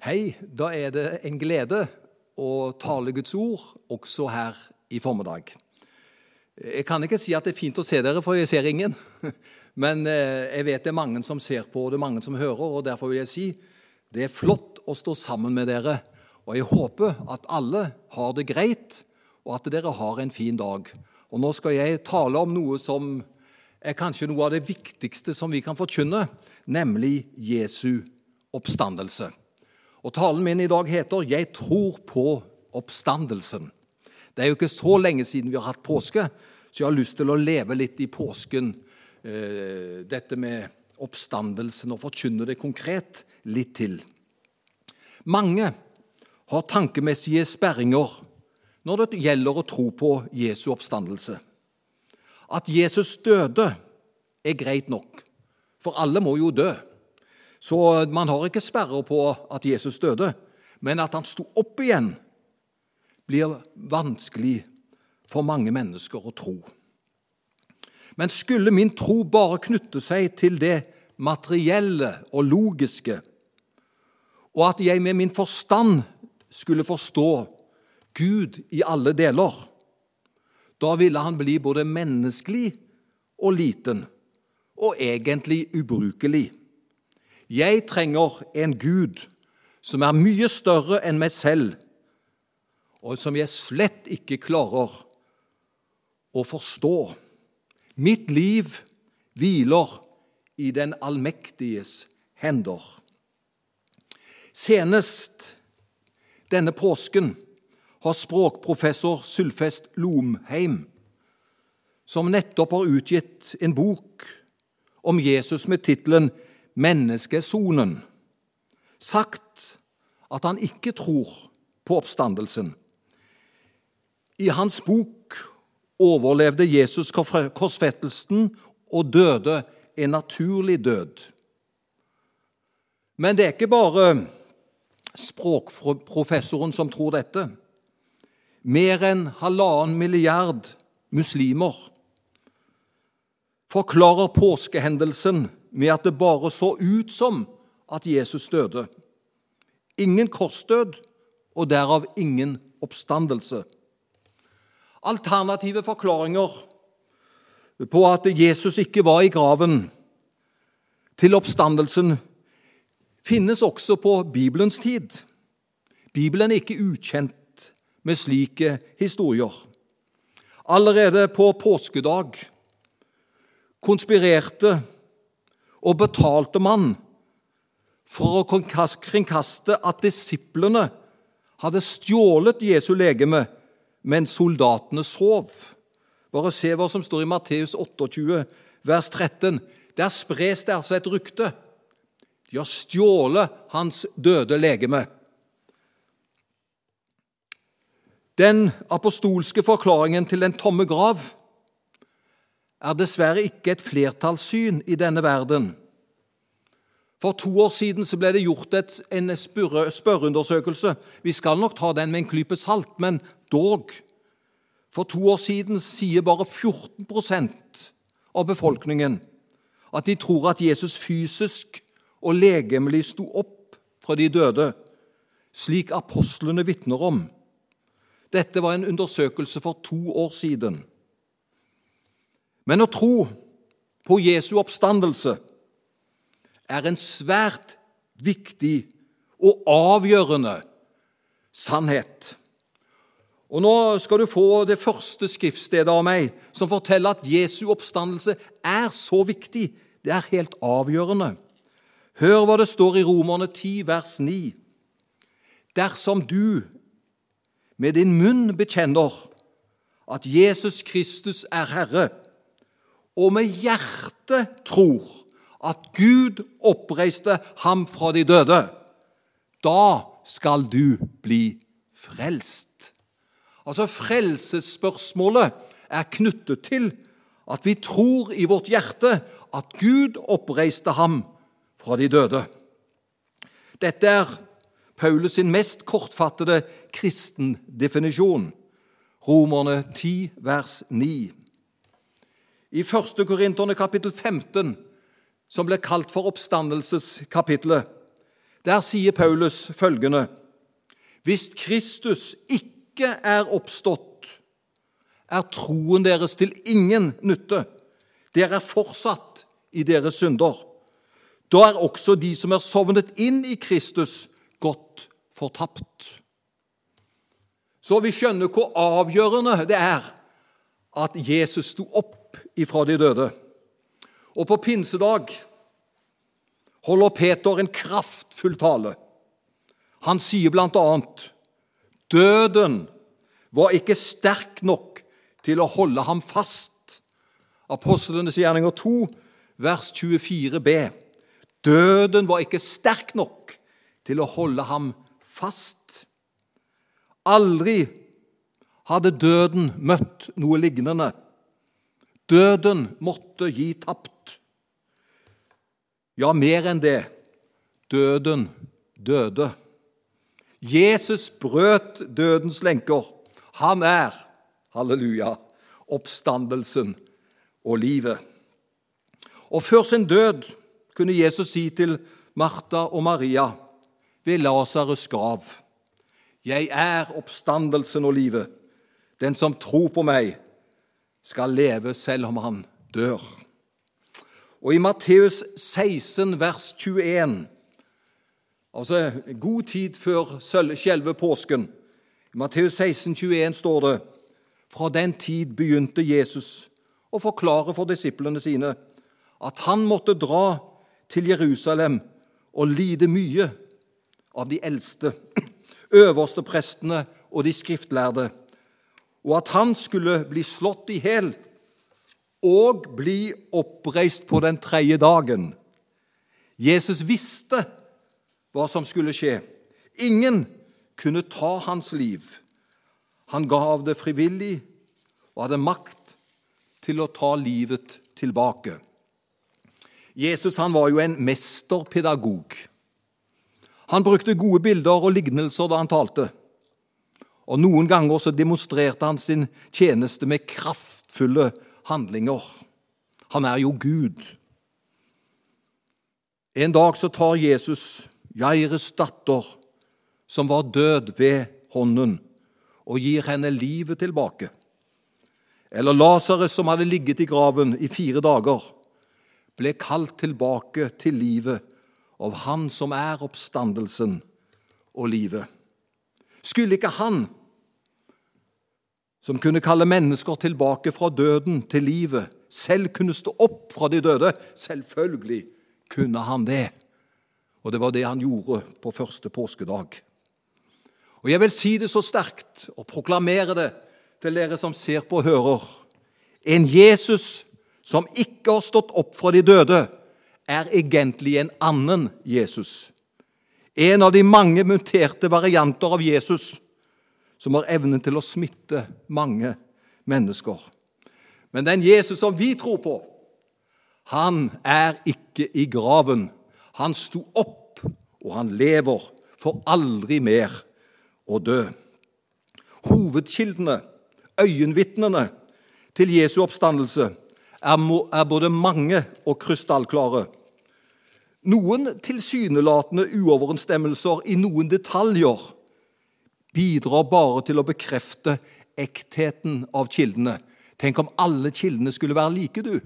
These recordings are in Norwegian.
Hei, da er det en glede å tale Guds ord også her i formiddag. Jeg kan ikke si at det er fint å se dere, for jeg ser ingen. Men eh, jeg vet det er mange som ser på, og det er mange som hører, og derfor vil jeg si det er flott å stå sammen med dere. Og jeg håper at alle har det greit, og at dere har en fin dag. Og nå skal jeg tale om noe som er kanskje noe av det viktigste som vi kan forkynne, nemlig Jesu oppstandelse. Og Talen min i dag heter 'Jeg tror på oppstandelsen'. Det er jo ikke så lenge siden vi har hatt påske, så jeg har lyst til å leve litt i påsken, eh, dette med oppstandelsen, og forkynne det konkret litt til. Mange har tankemessige sperringer når det gjelder å tro på Jesu oppstandelse. At Jesus døde, er greit nok, for alle må jo dø. Så man har ikke sperrer på at Jesus døde. Men at han sto opp igjen, blir vanskelig for mange mennesker å tro. Men skulle min tro bare knytte seg til det materielle og logiske, og at jeg med min forstand skulle forstå Gud i alle deler, da ville han bli både menneskelig og liten, og egentlig ubrukelig. Jeg trenger en Gud som er mye større enn meg selv, og som jeg slett ikke klarer å forstå. Mitt liv hviler i den allmektiges hender. Senest denne påsken har språkprofessor Sylfest Lomheim, som nettopp har utgitt en bok om Jesus med tittelen menneskesonen, sagt at han ikke tror på oppstandelsen. I hans bok overlevde Jesus korsfettelsen og døde en naturlig død. Men det er ikke bare språkprofessoren som tror dette. Mer enn halvannen milliard muslimer forklarer påskehendelsen med at det bare så ut som at Jesus døde. Ingen korsdød og derav ingen oppstandelse. Alternative forklaringer på at Jesus ikke var i graven til oppstandelsen, finnes også på Bibelens tid. Bibelen er ikke ukjent med slike historier. Allerede på påskedag konspirerte og betalte man for å kringkaste at disiplene hadde stjålet Jesu legeme mens soldatene sov. Bare se hva som står i Matteus 28, vers 13. Der spres det altså et rykte. De har stjålet hans døde legeme. Den apostolske forklaringen til den tomme grav er dessverre ikke et flertallssyn i denne verden. For to år siden ble det gjort et, en spørreundersøkelse. Vi skal nok ta den med en klype salt, men dog. For to år siden sier bare 14% av befolkningen at de tror at Jesus fysisk og legemlig sto opp fra de døde, slik apostlene vitner om. Dette var en undersøkelse for to år siden. Men å tro på Jesu oppstandelse er en svært viktig og avgjørende sannhet. Og Nå skal du få det første skriftstedet av meg som forteller at Jesu oppstandelse er så viktig. Det er helt avgjørende. Hør hva det står i Romerne 10, vers 9. Dersom du med din munn bekjenner at Jesus Kristus er Herre, og med hjertet tror at Gud oppreiste ham fra de døde, da skal du bli frelst. Altså, Frelsesspørsmålet er knyttet til at vi tror i vårt hjerte at Gud oppreiste ham fra de døde. Dette er Paulus sin mest kortfattede kristendefinisjon. Romerne 10, vers 9 i 1. Korinterne kapittel 15, som ble kalt for oppstandelseskapitlet, Der sier Paulus følgende.: Hvis Kristus ikke er oppstått, er troen deres til ingen nytte. Dere er fortsatt i deres synder. Da er også de som er sovnet inn i Kristus, godt fortapt. Så vi skjønner hvor avgjørende det er at Jesus sto opp ifra de døde. Og på pinsedag holder Peter en kraftfull tale. Han sier annet døden var ikke sterk nok til å holde ham fast. Apostlenes gjerninger 2, vers 24b. Døden var ikke sterk nok til å holde ham fast. Aldri hadde døden møtt noe lignende. Døden måtte gi tapt. Ja, mer enn det. Døden døde. Jesus brøt dødens lenker. Han er, halleluja, oppstandelsen og livet. Og før sin død kunne Jesus si til Martha og Maria ved Lasarus' grav Jeg er oppstandelsen og livet. Den som tror på meg, skal leve selv om han dør. Og i Matteus 16, vers 21, altså god tid før selve påsken, i Matteus 16, 21 står det fra den tid begynte Jesus å forklare for disiplene sine at han måtte dra til Jerusalem og lide mye av de eldste, øverste prestene og de skriftlærde, og at han skulle bli slått i hjel og bli oppreist på den tredje dagen. Jesus visste hva som skulle skje. Ingen kunne ta hans liv. Han gav det frivillig og hadde makt til å ta livet tilbake. Jesus han var jo en mesterpedagog. Han brukte gode bilder og lignelser da han talte. Og Noen ganger så demonstrerte han sin tjeneste med kraftfulle handlinger. Han er jo Gud. En dag så tar Jesus Jaires datter, som var død ved hånden, og gir henne livet tilbake. Eller Lasarus, som hadde ligget i graven i fire dager, ble kalt tilbake til livet av Han som er oppstandelsen og livet. Skulle ikke Han som kunne kalle mennesker tilbake fra døden til livet, selv kunne stå opp fra de døde. Selvfølgelig kunne han det. Og det var det han gjorde på første påskedag. Og Jeg vil si det så sterkt og proklamere det til dere som ser på og hører. En Jesus som ikke har stått opp fra de døde, er egentlig en annen Jesus. En av de mange muterte varianter av Jesus som har evnen til å smitte mange mennesker. Men den Jesus som vi tror på, han er ikke i graven. Han sto opp, og han lever for aldri mer å dø. Hovedkildene, øyenvitnene til Jesu oppstandelse, er både mange og krystallklare. Noen tilsynelatende uoverensstemmelser i noen detaljer bidrar bare til å bekrefte ektheten av kildene. Tenk om alle kildene skulle være like, du.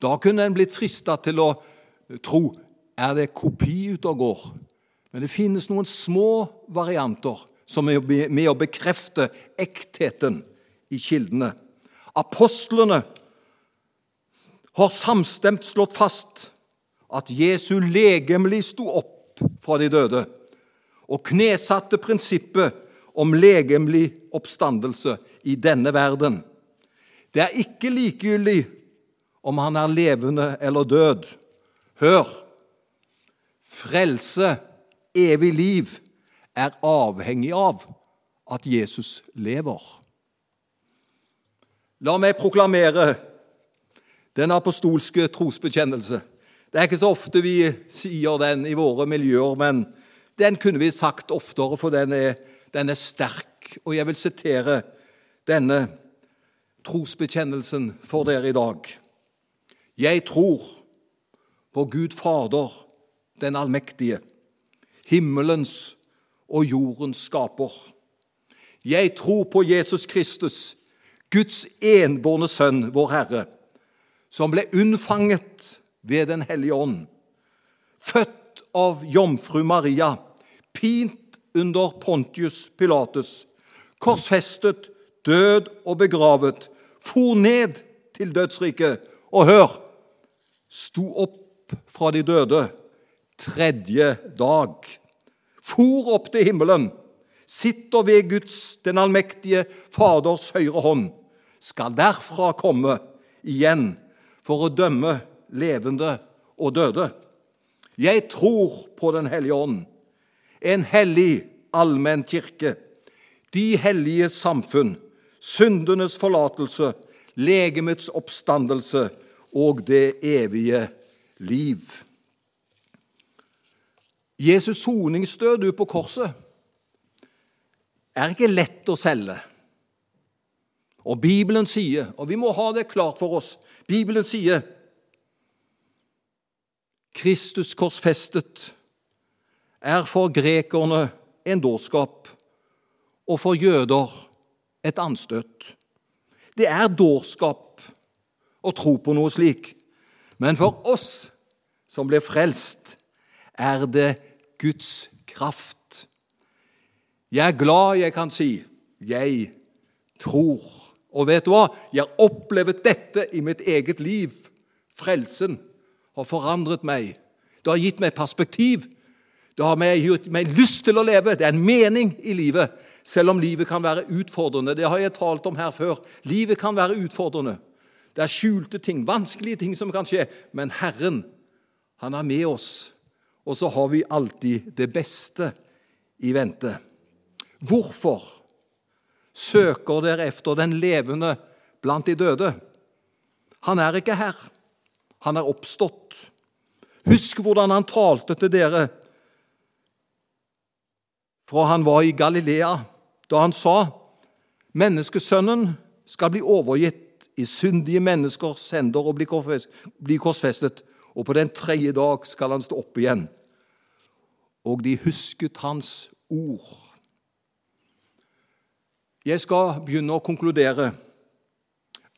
Da kunne en blitt frista til å tro er det kopi ute og går. Men det finnes noen små varianter som er med å bekrefte ektheten i kildene. Apostlene har samstemt slått fast at Jesu legemlig sto opp fra de døde og knesatte prinsippet om legemlig oppstandelse i denne verden. Det er ikke likegyldig om han er levende eller død. Hør! Frelse, evig liv, er avhengig av at Jesus lever. La meg proklamere den apostolske trosbekjennelse. Det er ikke så ofte vi sier den i våre miljøer, men den kunne vi sagt oftere, for den er, den er sterk. Og jeg vil sitere denne trosbekjennelsen for dere i dag. Jeg tror på Gud Fader, den allmektige, himmelens og jordens skaper. Jeg tror på Jesus Kristus, Guds enbårne sønn, vår Herre, som ble unnfanget ved Den hellige ånd, født av jomfru Maria, pint under Pontius Pilatus, korsfestet, død og begravet, for ned til dødsriket, og hør, sto opp fra de døde tredje dag, for opp til himmelen, sitter ved Guds, den allmektige Faders høyre hånd, skal derfra komme igjen for å dømme levende og døde. Jeg tror på Den hellige ånd, en hellig allmenn kirke, de hellige samfunn, syndenes forlatelse, legemets oppstandelse. Og det evige liv. Jesus' soningsdød ute på korset. Er ikke lett å selge. Og Bibelen sier, og vi må ha det klart for oss Bibelen sier Kristus korsfestet er for grekerne en dårskap og for jøder et anstøt. Det er dårskap å tro på noe slik, men for oss som ble frelst, er det Guds kraft. Jeg er glad jeg kan si 'jeg tror'. Og vet du hva? Jeg har opplevd dette i mitt eget liv. Frelsen har forandret meg. Det har gitt meg perspektiv. Det har gitt meg lyst til å leve. Det er en mening i livet, selv om livet kan være utfordrende. Det har jeg talt om her før. Livet kan være utfordrende. Det er skjulte ting, vanskelige ting som kan skje. Men Herren, han er med oss. Og så har vi alltid det beste i vente. Hvorfor? søker dere efter den levende blant de døde. Han er ikke her. Han er oppstått. Husk hvordan han talte til dere fra han var i Galilea, da han sa:" Menneskesønnen skal bli overgitt i syndige menneskers hender og bli korsfestet, og på den tredje dag skal han stå opp igjen. Og de husket hans ord. Jeg skal begynne å konkludere.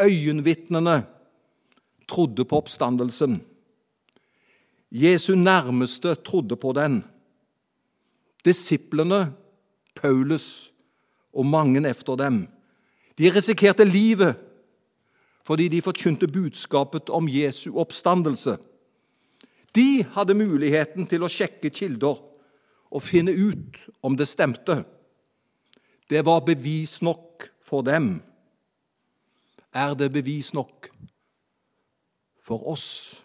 Øyenvitnene trodde på oppstandelsen. Jesu nærmeste trodde på den. Disiplene, Paulus og mange efter dem, de risikerte livet fordi de forkynte budskapet om Jesu oppstandelse. De hadde muligheten til å sjekke kilder og finne ut om det stemte. Det var bevis nok for dem. Er det bevis nok for oss?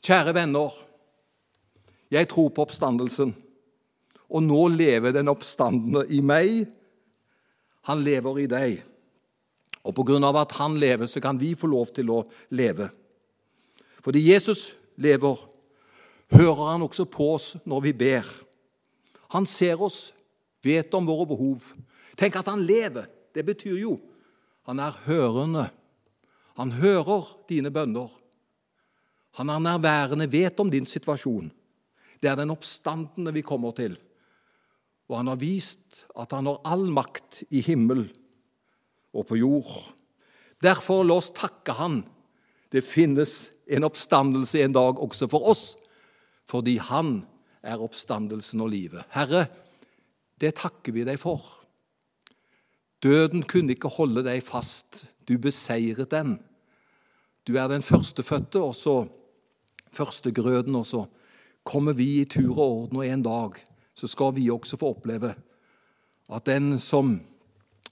Kjære venner, jeg tror på oppstandelsen, og nå lever den oppstandende i meg. Han lever i deg. Og på grunn av at han lever, så kan vi få lov til å leve. Fordi Jesus lever, hører han også på oss når vi ber. Han ser oss vet om våre behov. Tenk at han lever. Det betyr jo han er hørende. Han hører dine bønner. Han er nærværende, vet om din situasjon. Det er den oppstandende vi kommer til. Og han har vist at han har all makt i himmel og på jord. Derfor la oss takke han. Det finnes en oppstandelse en dag også for oss, fordi han er oppstandelsen og livet. Herre, det takker vi deg for. Døden kunne ikke holde deg fast. Du beseiret den. Du er den førstefødte, og så førstegrøden, og så kommer vi i tur og orden, og en dag så skal vi også få oppleve at den som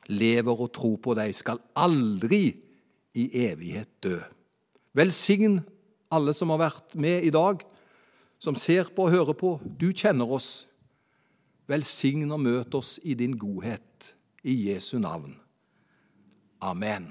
lever og tror på deg, skal aldri i evighet dø. Velsign alle som har vært med i dag, som ser på og hører på. Du kjenner oss. Velsign og møt oss i din godhet. I Jesu navn. Amen.